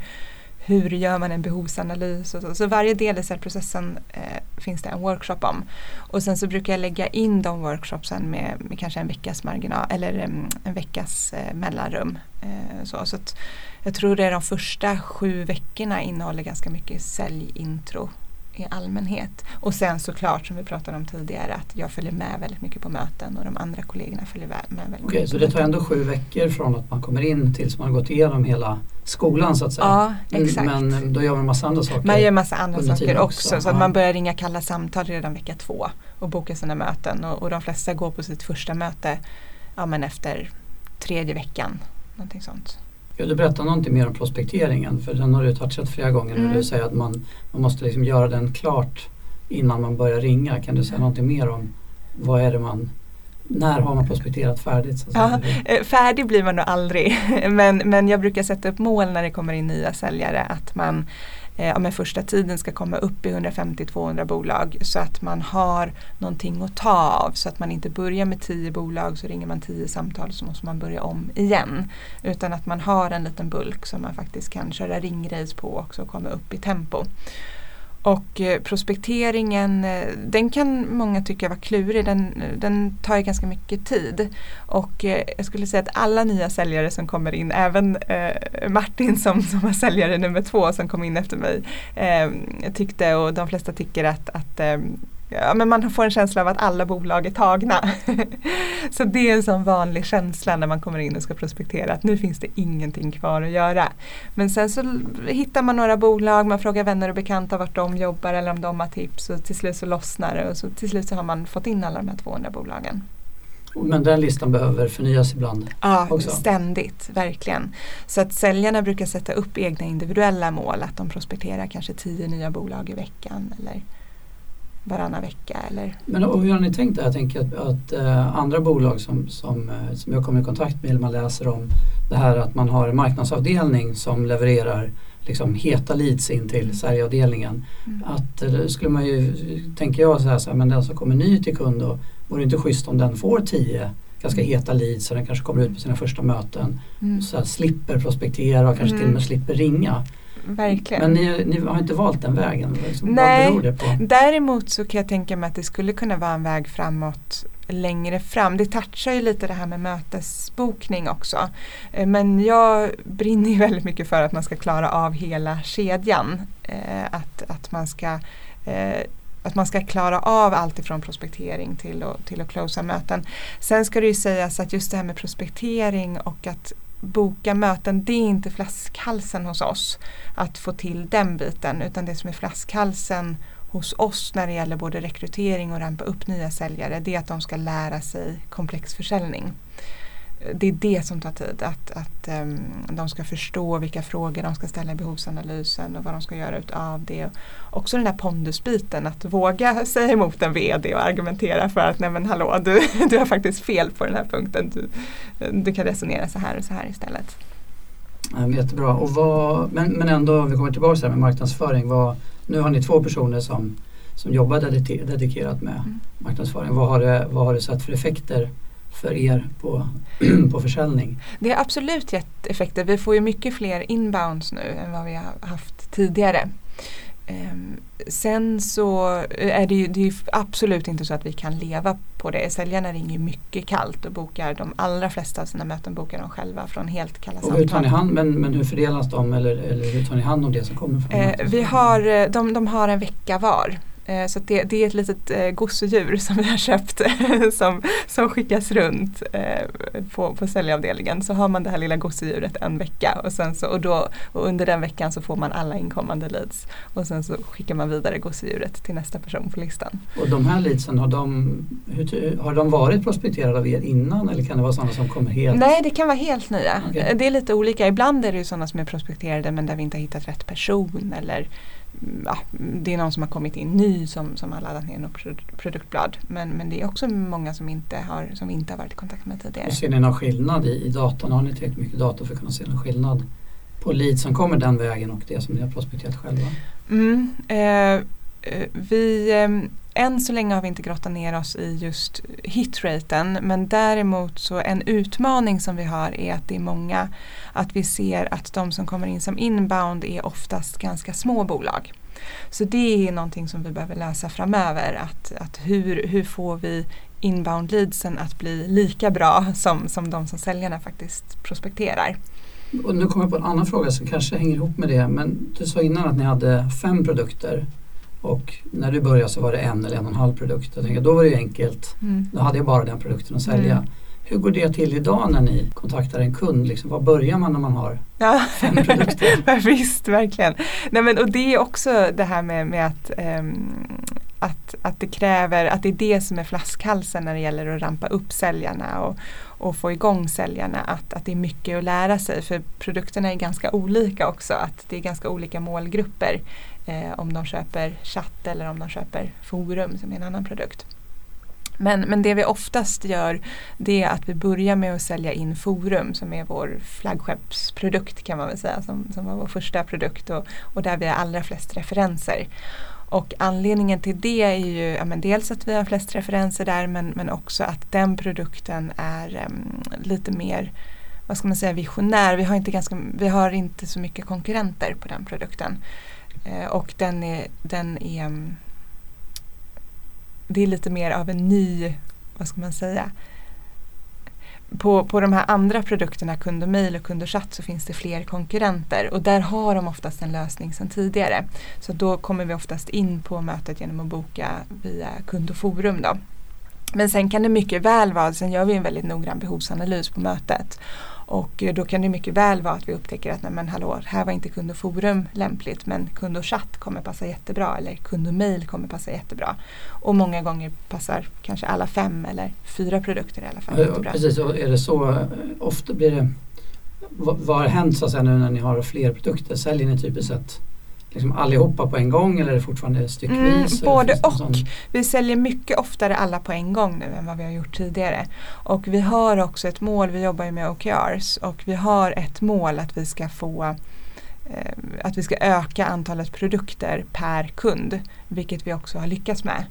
hur gör man en behovsanalys. Och så. så varje del i säljprocessen eh, finns det en workshop om. Och sen så brukar jag lägga in de workshopsen med, med kanske en veckas marginal eller em, en veckas eh, mellanrum. Eh, så, så att jag tror det är de första sju veckorna innehåller ganska mycket säljintro i allmänhet. Och sen såklart som vi pratade om tidigare att jag följer med väldigt mycket på möten och de andra kollegorna följer med väldigt Okej, mycket så det tar ändå sju veckor från att man kommer in tills man har gått igenom hela skolan så att säga. Ja, Men- exakt. Men då gör man en massa andra saker. Man gör massa andra saker också, också, så att man börjar ringa kalla samtal redan vecka två och boka sina möten och, och de flesta går på sitt första möte ja, men efter tredje veckan. Någonting sånt. Kan du berätta någonting mer om prospekteringen? För den har du touchat flera gånger. Mm. Du säger att man, man måste liksom göra den klart innan man börjar ringa. Kan du säga någonting mer om vad är det man när har man prospekterat färdigt? Ja, eh, färdig blir man nog aldrig. Men, men jag brukar sätta upp mål när det kommer in nya säljare att man eh, ja, första tiden ska komma upp i 150-200 bolag så att man har någonting att ta av. Så att man inte börjar med 10 bolag så ringer man 10 samtal så måste man börja om igen. Utan att man har en liten bulk som man faktiskt kan köra ringrace på också och komma upp i tempo. Och eh, prospekteringen, eh, den kan många tycka var klurig. Den, eh, den tar ju ganska mycket tid. Och jag skulle säga att alla nya säljare som kommer in, även eh, Martin som, som var säljare nummer två som kom in efter mig, eh, tyckte och de flesta tycker att, att eh, ja, men man får en känsla av att alla bolag är tagna. så det är en sån vanlig känsla när man kommer in och ska prospektera att nu finns det ingenting kvar att göra. Men sen så hittar man några bolag, man frågar vänner och bekanta vart de jobbar eller om de har tips och till slut så lossnar det och så till slut så har man fått in alla de här 200 bolagen. Men den listan behöver förnyas ibland? Ja, också. ständigt, verkligen. Så att säljarna brukar sätta upp egna individuella mål, att de prospekterar kanske tio nya bolag i veckan eller varannan vecka. Eller? Men och hur har ni tänkt där? Jag tänker att, att äh, andra bolag som, som, äh, som jag kommer i kontakt med, man läser om det här att man har en marknadsavdelning som levererar liksom heta leads in till mm. säljavdelningen. Mm. Att äh, skulle man ju, tänker jag så här, så här, men den som kommer ny till kund då, vore det inte schysst om den får tio ganska mm. heta leads så den kanske kommer ut på sina första möten. Mm. Så här, slipper prospektera och kanske mm. till och med slipper ringa verkligen. Men ni, ni, har inte valt den vägen? Liksom. Nej, Vad beror det på? däremot så kan jag tänka mig att det skulle kunna vara en väg framåt längre fram. Det touchar ju lite det här med mötesbokning också. Eh, men jag brinner ju väldigt mycket för att man ska klara av hela kedjan. Eh, att, att man ska eh, att man ska klara av allt ifrån prospektering till, och, till att closea möten. Sen ska det ju sägas att just det här med prospektering och att boka möten, det är inte flaskhalsen hos oss att få till den biten utan det som är flaskhalsen hos oss när det gäller både rekrytering och rampa upp nya säljare det är att de ska lära sig komplex försäljning det är det som tar tid. Att, att um, de ska förstå vilka frågor de ska ställa i behovsanalysen och vad de ska göra utav det. Också den här pondusbiten, att våga säga emot en VD och argumentera för att nej men hallå, du, du har faktiskt fel på den här punkten. Du, du kan resonera så här och så här istället. jättebra. Och vad, men, men ändå, vi kommer tillbaka till med marknadsföring. Vad, nu har ni två personer som, som jobbar dedikerat med mm. marknadsföring. Vad har, det, vad har det sett för effekter för er på, på försäljning? Det har absolut gett effekter. Vi får ju mycket fler inbounds nu än vad vi har haft tidigare. Um, sen så är det ju, det är absolut inte så att vi kan leva på det. Säljarna ringer mycket kallt och bokar de allra flesta av sina möten bokar de själva från helt kalla och hur tar ni hand, men, men hur fördelas de eller, eller hur tar ni hand om det som kommer från uh, Vi har, eh, de, de har en vecka var. Eh, så det, det, är ett litet eh, gosedjur som vi har köpt som, som skickas runt eh, på, på säljavdelningen. Så har man det här lilla gosedjuret en vecka och, sen så, och, då, och under den veckan så får man alla inkommande leads. Och sen så skickar man vidare gosedjuret till nästa person på listan. Och de här leadsen, har de, hur, har de varit prospekterade av er innan eller kan det vara sådana som kommer helt? Nej, det kan vara helt nya. Okay. Det är lite olika. Ibland är det sådana som är prospekterade men där vi inte har hittat rätt person eller ja, det är någon som har kommit in ny som, som har laddat ner något produktblad. Men, men det är också många som inte har, som inte har varit i kontakt med tidigare. Ser ni någon skillnad i, i datan? Har ni tillräckligt mycket data för att kunna se någon skillnad på lead som kommer den vägen och det som ni har prospekterat själva? Mm, eh, eh vi, eh, än så länge har vi inte grottat ner oss i just hitraten men däremot så en utmaning som vi har är att det är många att vi ser att de som kommer in som inbound är oftast ganska små bolag. Så det är någonting som vi behöver lösa framöver att, att hur, hur får vi inbound leadsen att bli lika bra som, som de som säljarna faktiskt prospekterar. Och nu kommer jag på en annan fråga som kanske hänger ihop med det men du sa innan att ni hade fem produkter och när du började så var det en eller en och en halv produkt. Jag tänker, då var det ju enkelt. Mm. Då hade jag bara den produkten att sälja. Mm. Hur går det till idag när ni kontaktar en kund? Liksom, var börjar man när man har ja. fem produkter? Visst, verkligen. Nej, men, och det är också det här med, med att um, att, att det kräver, att det är det som är flaskhalsen när det gäller att rampa upp säljarna och, och få igång säljarna. Att, att det är mycket att lära sig för produkterna är ganska olika också. Att det är ganska olika målgrupper. Eh, om de köper chatt eller om de köper forum som är en annan produkt. Men, men det vi oftast gör det är att vi börjar med att sälja in Forum som är vår flaggskeppsprodukt kan man väl säga som, som var vår första produkt och, och där vi har allra flest referenser. Och anledningen till det är ju ja, men dels att vi har flest referenser där men, men också att den produkten är um, lite mer vad ska man säga, visionär. Vi har inte, ganska, vi har inte så mycket konkurrenter på den produkten. Eh, och den är, den är mm, det är lite mer av en ny, vad ska man säga, på, på de här andra produkterna, kund och mail och kund och chatt så finns det fler konkurrenter och där har de oftast en lösning sedan tidigare. Så då kommer vi oftast in på mötet genom att boka via kund och forum. Då. Men sen kan det mycket väl vara, sen gör vi en väldigt noggrann behovsanalys på mötet och eh, då kan det mycket väl vara att vi upptäcker att nej men hallå, här var inte kund och forum lämpligt men kund och chatt kommer passa jättebra eller kund och mail kommer passa jättebra. Och många gånger passar kanske alla fem eller fyra produkter i alla fall jättebra. Precis, och är det så ofta blir det vad har hänt så att säga, nu när ni har fler produkter? Säljer ni typiskt sett liksom allihopa på en gång eller är det fortfarande styckvis? Mm, både och. Sån... Vi säljer mycket oftare alla på en gång nu än vad vi har gjort tidigare. Och vi har också ett mål, vi jobbar ju med OKRs och vi har ett mål att vi ska få eh, att vi ska öka antalet produkter per kund, vilket vi också har lyckats med.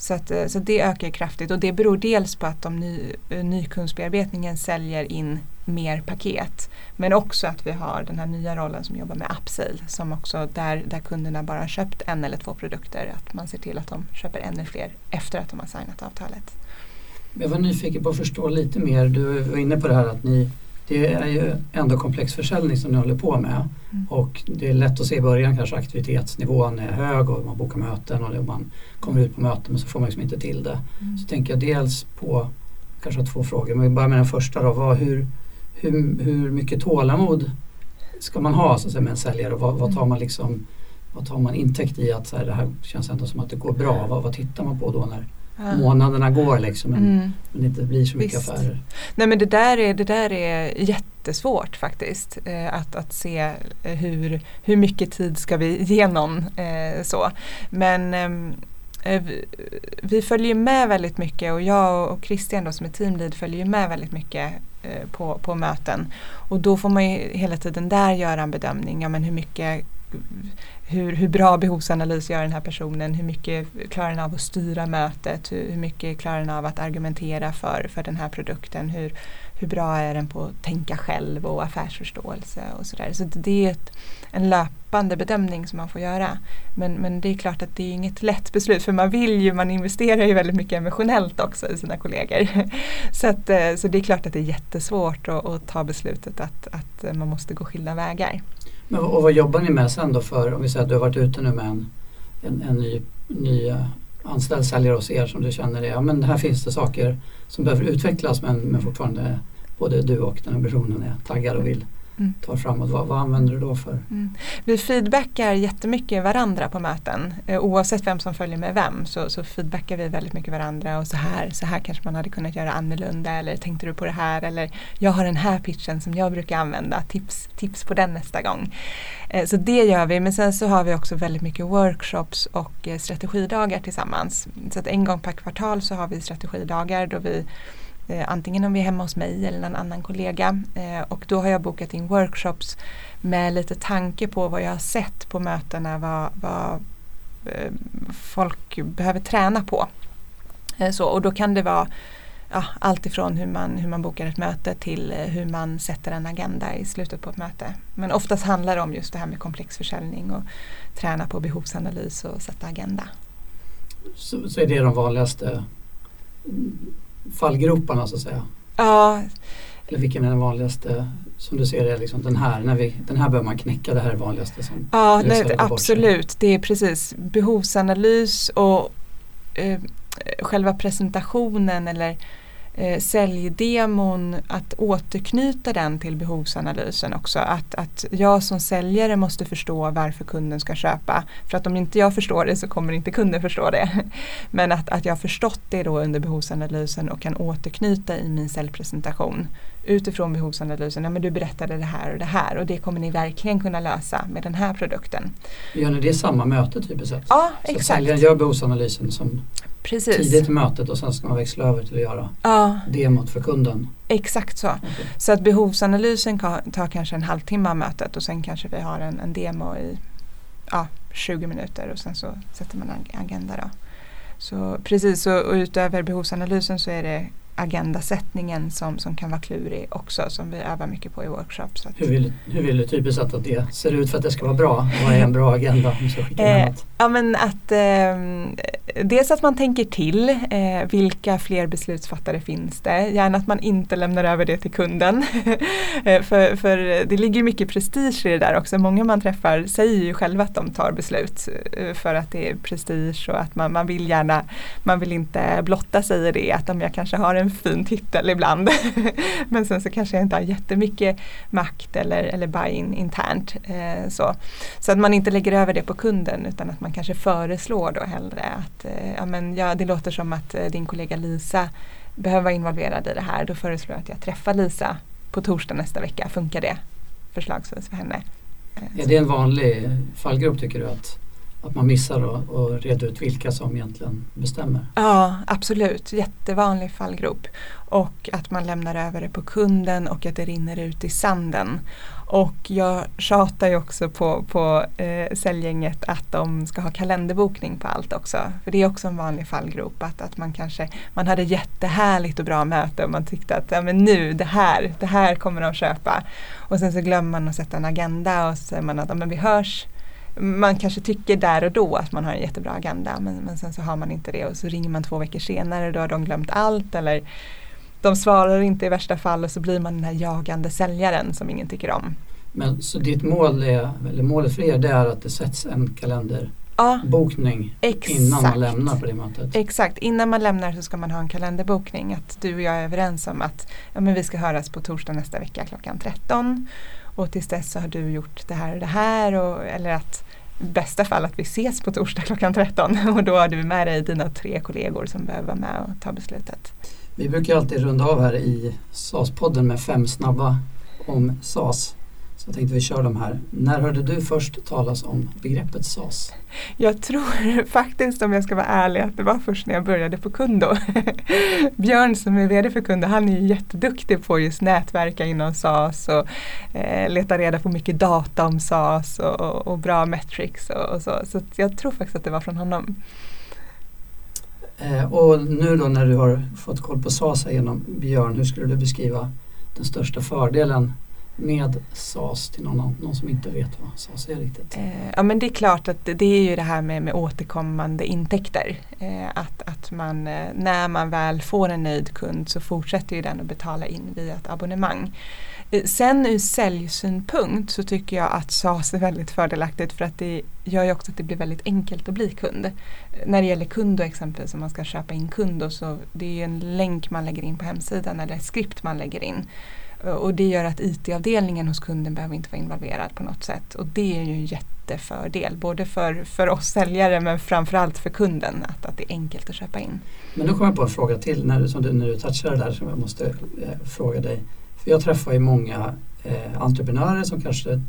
Så, att, eh, så det ökar kraftigt och det beror dels på att de ny, eh, nykundsbearbetningen säljer in mer paket. Men också att vi har den här nya rollen som jobbar med upsale som också där, där kunderna bara har köpt en eller två produkter att man ser till att de köper ännu fler efter att de har signat avtalet. Jag var nyfiken på att förstå lite mer. Du var inne på det här att ni det är ju ändå komplex försäljning som ni håller på med mm. och det är lätt att se i början kanske aktivitetsnivån är hög och man bokar möten och man kommer ut på möten men så får man liksom inte till det. Mm. Så tänker jag dels på kanske två frågor, men vi börjar med den första då. Vad, hur, hur, hur mycket tålamod ska man ha så att säga, med en säljare och vad, vad tar man liksom vad tar man intäkt i att så här, det här känns ändå som att det går bra? Vad, vad tittar man på då när. Månaderna går liksom men, mm. men det inte blir så mycket Visst. affärer? Nej men det där är, det där är jättesvårt faktiskt eh, att, att se eh, hur, hur mycket tid ska vi ge någon eh, så. Men ehm, eh, vi, vi följer med väldigt mycket och jag och Christian då som är teamlead följer med väldigt mycket Eh, på, på möten. Och då får man ju hela tiden där göra en bedömning. Ja, men hur mycket hur, hur bra behovsanalys gör den här personen? Hur mycket klarar den av att styra mötet? Hur, hur mycket klarar den av att argumentera för, för den här produkten? Hur, hur bra är den på att tänka själv och affärsförståelse och sådär. Så det är ett, en löpande bedömning som man får göra. Men, men det är klart att det är inget lätt beslut för man vill ju, man investerar ju väldigt mycket emotionellt också i sina kollegor. Så, att, eh, så det är klart att det är jättesvårt att, att ta beslutet att, att man måste gå skilda vägar. Men, och vad jobbar ni med sen då för, om vi säger att du har varit ute nu med en, en, en ny, ny eh, anställd säljare hos er som du känner är, ja men här finns det saker som behöver utvecklas men, men fortfarande både du och den här personen är taggad och vill mm. ta framåt. Vad, vad använder du då för? Mm. Vi feedbackar jättemycket varandra på möten. Eh, oavsett vem som följer med vem så, så feedbackar vi väldigt mycket varandra och så här, så här kanske man hade kunnat göra annorlunda eller tänkte du på det här eller jag har den här pitchen som jag brukar använda, tips, tips på den nästa gång. Eh, så det gör vi men sen så har vi också väldigt mycket workshops och eh, strategidagar tillsammans. Så att en gång per kvartal så har vi strategidagar då vi Eh, antingen om vi är hemma hos mig eller någon annan kollega. Eh, och då har jag bokat in workshops med lite tanke på vad jag har sett på mötena, vad, vad eh, folk behöver träna på. Eh, så, och då kan det vara ja, allt ifrån hur man, hur man bokar ett möte till eh, hur man sätter en agenda i slutet på ett möte. Men oftast handlar det om just det här med komplex försäljning och träna på behovsanalys och sätta agenda. Så, så är det de vanligaste fallgroparna så att säga? Ja. Eller vilken är den vanligaste som du ser det, liksom den här, när vi, den här behöver man knäcka, det här är det vanligaste som Ja, nej, absolut. Det är precis behovsanalys och eh, själva presentationen eller eh, säljdemon, att återknyta den till behovsanalysen också. Att, att jag som säljare måste förstå varför kunden ska köpa. För att om inte jag förstår det så kommer inte kunden förstå det. Men att, att jag har förstått det då under behovsanalysen och kan återknyta i min säljpresentation utifrån behovsanalysen, ja men du berättade det här och det här och det kommer ni verkligen kunna lösa med den här produkten. Gör ni det i samma möte typiskt sett? Ja, så exakt. säljaren gör behovsanalysen som Precis. tidigt i mötet och sen ska man växla över till att göra Ja, demot för kunden. exakt så. Okay. Så att behovsanalysen tar kanske en halvtimme av mötet och sen kanske vi har en, en demo i ja, 20 minuter och sen så sätter man en agenda då. Så precis, och utöver behovsanalysen så är det agendasättningen som, som kan vara klurig också som vi övar mycket på i workshops. Hur vill, hur vill du typiskt att det ser ut för att det ska vara bra? Vad är en bra agenda? Eh, ja men att eh, dels att man tänker till eh, vilka fler beslutsfattare finns det? Gärna att man inte lämnar över det till kunden. Eh, för, för det ligger mycket prestige i det där också. Många man träffar säger ju själva att de tar beslut eh, för att det är prestige och att man, man vill gärna, man vill inte blotta sig i det att om jag kanske har en fin titel ibland. Men sen så kanske jag inte har jättemycket makt eller, eller buy-in internt. Eh, så. så att man inte lägger över det på kunden utan att man kanske föreslår då hellre att eh, ja, men, ja, det låter som att eh, din kollega Lisa behöver vara involverad i det här. Då föreslår jag att jag träffar Lisa på torsdag nästa vecka. Funkar det? Förslagsvis för henne. Är det en vanlig fallgrupp tycker du? att att man missar att reda ut vilka som egentligen bestämmer. Ja, absolut. Jättevanlig fallgrop. Och att man lämnar över det på kunden och att det rinner ut i sanden. Och jag tjatar ju också på, på eh, säljgänget att de ska ha kalenderbokning på allt också. För det är också en vanlig fallgrop. Att, att man kanske man hade jättehärligt och bra möte och man tyckte att ja, men nu, det här, det här kommer de köpa. Och sen så glömmer man att sätta en agenda och så säger man att ja, men vi hörs man kanske tycker där och då att man har en jättebra agenda men, men sen så har man inte det och så ringer man två veckor senare och då har de glömt allt eller de svarar inte i värsta fall och så blir man den här jagande säljaren som ingen tycker om. Men så ditt mål är, eller målet för er det är att det sätts en kalenderbokning ja, innan man lämnar på det mötet? Exakt, innan man lämnar så ska man ha en kalenderbokning. Att du och jag är överens om att ja, men vi ska höras på torsdag nästa vecka klockan 13 och tills dess så har du gjort det här och det här. Och, eller att i bästa fall att vi ses på torsdag klockan 13 och då har du med dig dina tre kollegor som behöver vara med och ta beslutet. Vi brukar alltid runda av här i SAS-podden med fem snabba om SAS. Så tänkte vi kör de här. När hörde du först talas om begreppet SAS? Jag tror faktiskt om jag ska vara ärlig att det var först när jag började på Kundo. Björn som är VD för Kundo han är ju jätteduktig på just nätverka inom SAS och eh, leta reda på mycket data om SAS och, och, och bra metrics och, och, så. Så jag tror faktiskt att det var från honom. Eh, och nu då när du har fått koll på SAS genom Björn, hur skulle du beskriva den största fördelen med SAS till någon, någon som inte vet vad SAS är riktigt? Eh, ja men det är klart att det är ju det här med, med återkommande intäkter. Eh, att, att man eh, när man väl får en nöjd kund så fortsätter ju den att betala in via ett abonnemang. Eh, sen ur säljsynpunkt så tycker jag att SAS är väldigt fördelaktigt för att det gör ju också att det blir väldigt enkelt att bli kund. Eh, när det gäller Kundo exempelvis om man ska köpa in kund så det är ju en länk man lägger in på hemsidan eller ett skript man lägger in. Och det gör att IT-avdelningen hos kunden behöver inte vara involverad på något sätt. Och det är ju en jättefördel, både för, för oss säljare men framförallt för kunden, att, att det är enkelt att köpa in. Men nu kommer jag på en fråga till när, som du, när du touchar det där som jag måste eh, fråga dig. För jag träffar ju många eh, entreprenörer som kanske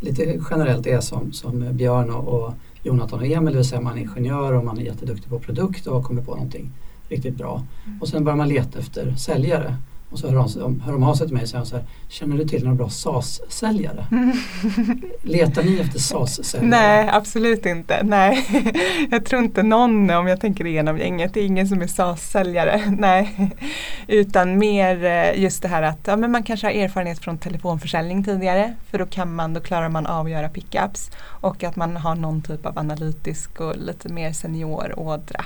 lite generellt är som, som Björn och, och Jonathan och Emil, det vill säga man är ingenjör och man är jätteduktig på produkt och har kommit på någonting riktigt bra. Mm. Och sen börjar man leta efter säljare. Och så hör de, hör de av sig till mig och säger så här, känner du till några bra SAS-säljare? Letar ni efter SAS-säljare? Nej, absolut inte. Nej. jag tror inte någon, om jag tänker igenom gänget, det är ingen som är SAS-säljare. Nej. Utan mer eh, just det här att ja, men man kanske har erfarenhet från telefonförsäljning tidigare, för då kan man, då klarar man av att göra pickups. Och att man har någon typ av analytisk och lite mer senior ådra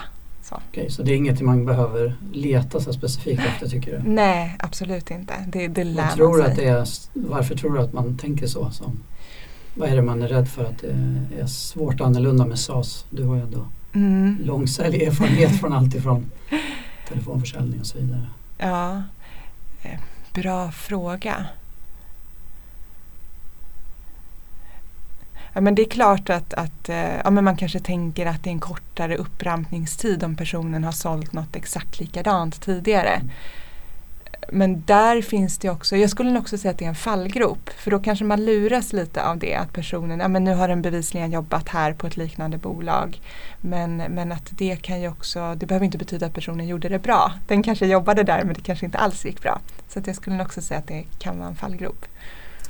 så. Okej, så det är inget man behöver leta så specifikt efter tycker du? Nej, absolut inte. Det, det lär man tror sig. Att det är, varför tror du att man tänker så? Som, vad är det man är rädd för att det är svårt annorlunda med SAS? Du har ju ändå mm. lång erfarenhet från allt ifrån telefonförsäljning och så vidare. Ja, eh, bra fråga. Ja, men det är klart att, att eh, ja, men man kanske tänker att det är en kortare upprampningstid om personen har sålt något exakt likadant tidigare. Mm. Men där finns det också, jag skulle också säga att det är en fallgrop. För då kanske man luras lite av det att personen, ja men nu har den bevisligen jobbat här på ett liknande bolag. Men, men att det kan ju också, det behöver inte betyda att personen gjorde det bra. Den kanske jobbade där men det kanske inte alls gick bra. Så jag skulle också säga att det kan vara en fallgrop.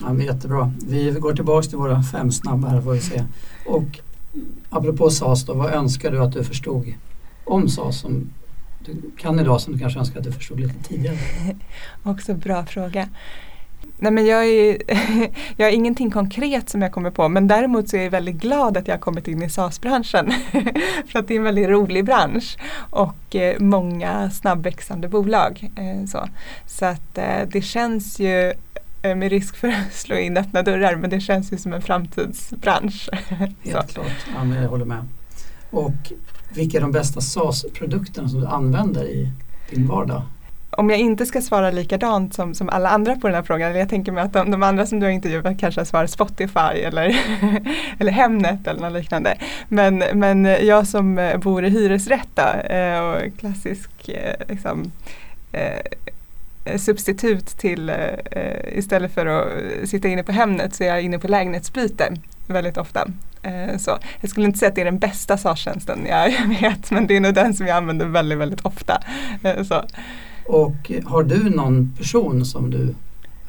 Ja, men jättebra. Vi går tillbaka till våra fem snabba här får vi se. Och apropå SAS då, vad önskar du att du förstod om SAS som du kan idag som du kanske önskar att du förstod lite tidigare? Också bra fråga. Nej, men jag, är, jag har ingenting konkret som jag kommer på men däremot så är jag väldigt glad att jag har kommit in i SAS-branschen. För att det är en väldigt rolig bransch och eh, många snabbväxande bolag. Eh, så. så att eh, det känns ju med risk för att slå in öppna dörrar men det känns ju som en framtidsbransch. Helt klart, ja, men jag håller med. Och vilka är de bästa SAS-produkterna som du använder i din vardag? Om jag inte ska svara likadant som, som alla andra på den här frågan, eller jag tänker mig att de, de andra som du har intervjuat kanske svarar Spotify eller, eller Hemnet eller något liknande. Men, men jag som bor i hyresrätt då, eh, och klassisk eh, liksom, Eh, Eh, substitut till eh, istället för att eh, sitta inne på Hemnet så är jag inne på lägenhetsbyte väldigt ofta. Eh, så jag skulle inte säga att det är den bästa SAR-tjänsten jag vet men det är nog den som jag använder väldigt, väldigt ofta. Eh, så. Och har du någon person som du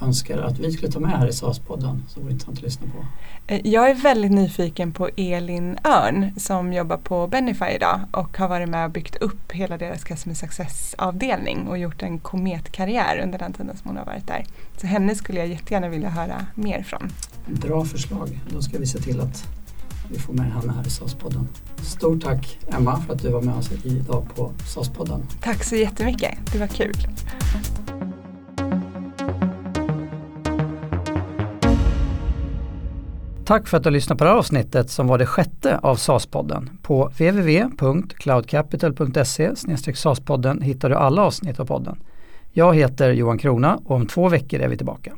önskar att vi skulle ta med här i SAS-podden som vore intressant att lyssna på? Eh, jag är väldigt nyfiken på Elin Örn som jobbar på Benify idag och har varit med och byggt upp hela deras Customer Success-avdelning och gjort en kometkarriär under den tiden som hon har varit där. Så henne skulle jag jättegärna vilja höra mer från. Bra förslag. Då ska vi se till att vi får med henne här i SAS-podden. Stort tack Emma för att du var med oss idag på SAS-podden. Tack så jättemycket. Det var kul. Tack för att du har lyssnat på det här avsnittet som var det sjätte av SAS-podden. På www.cloudcapital.se SAS-podden hittar du alla avsnitt av podden. Jag heter Johan Krona och om två veckor är vi tillbaka.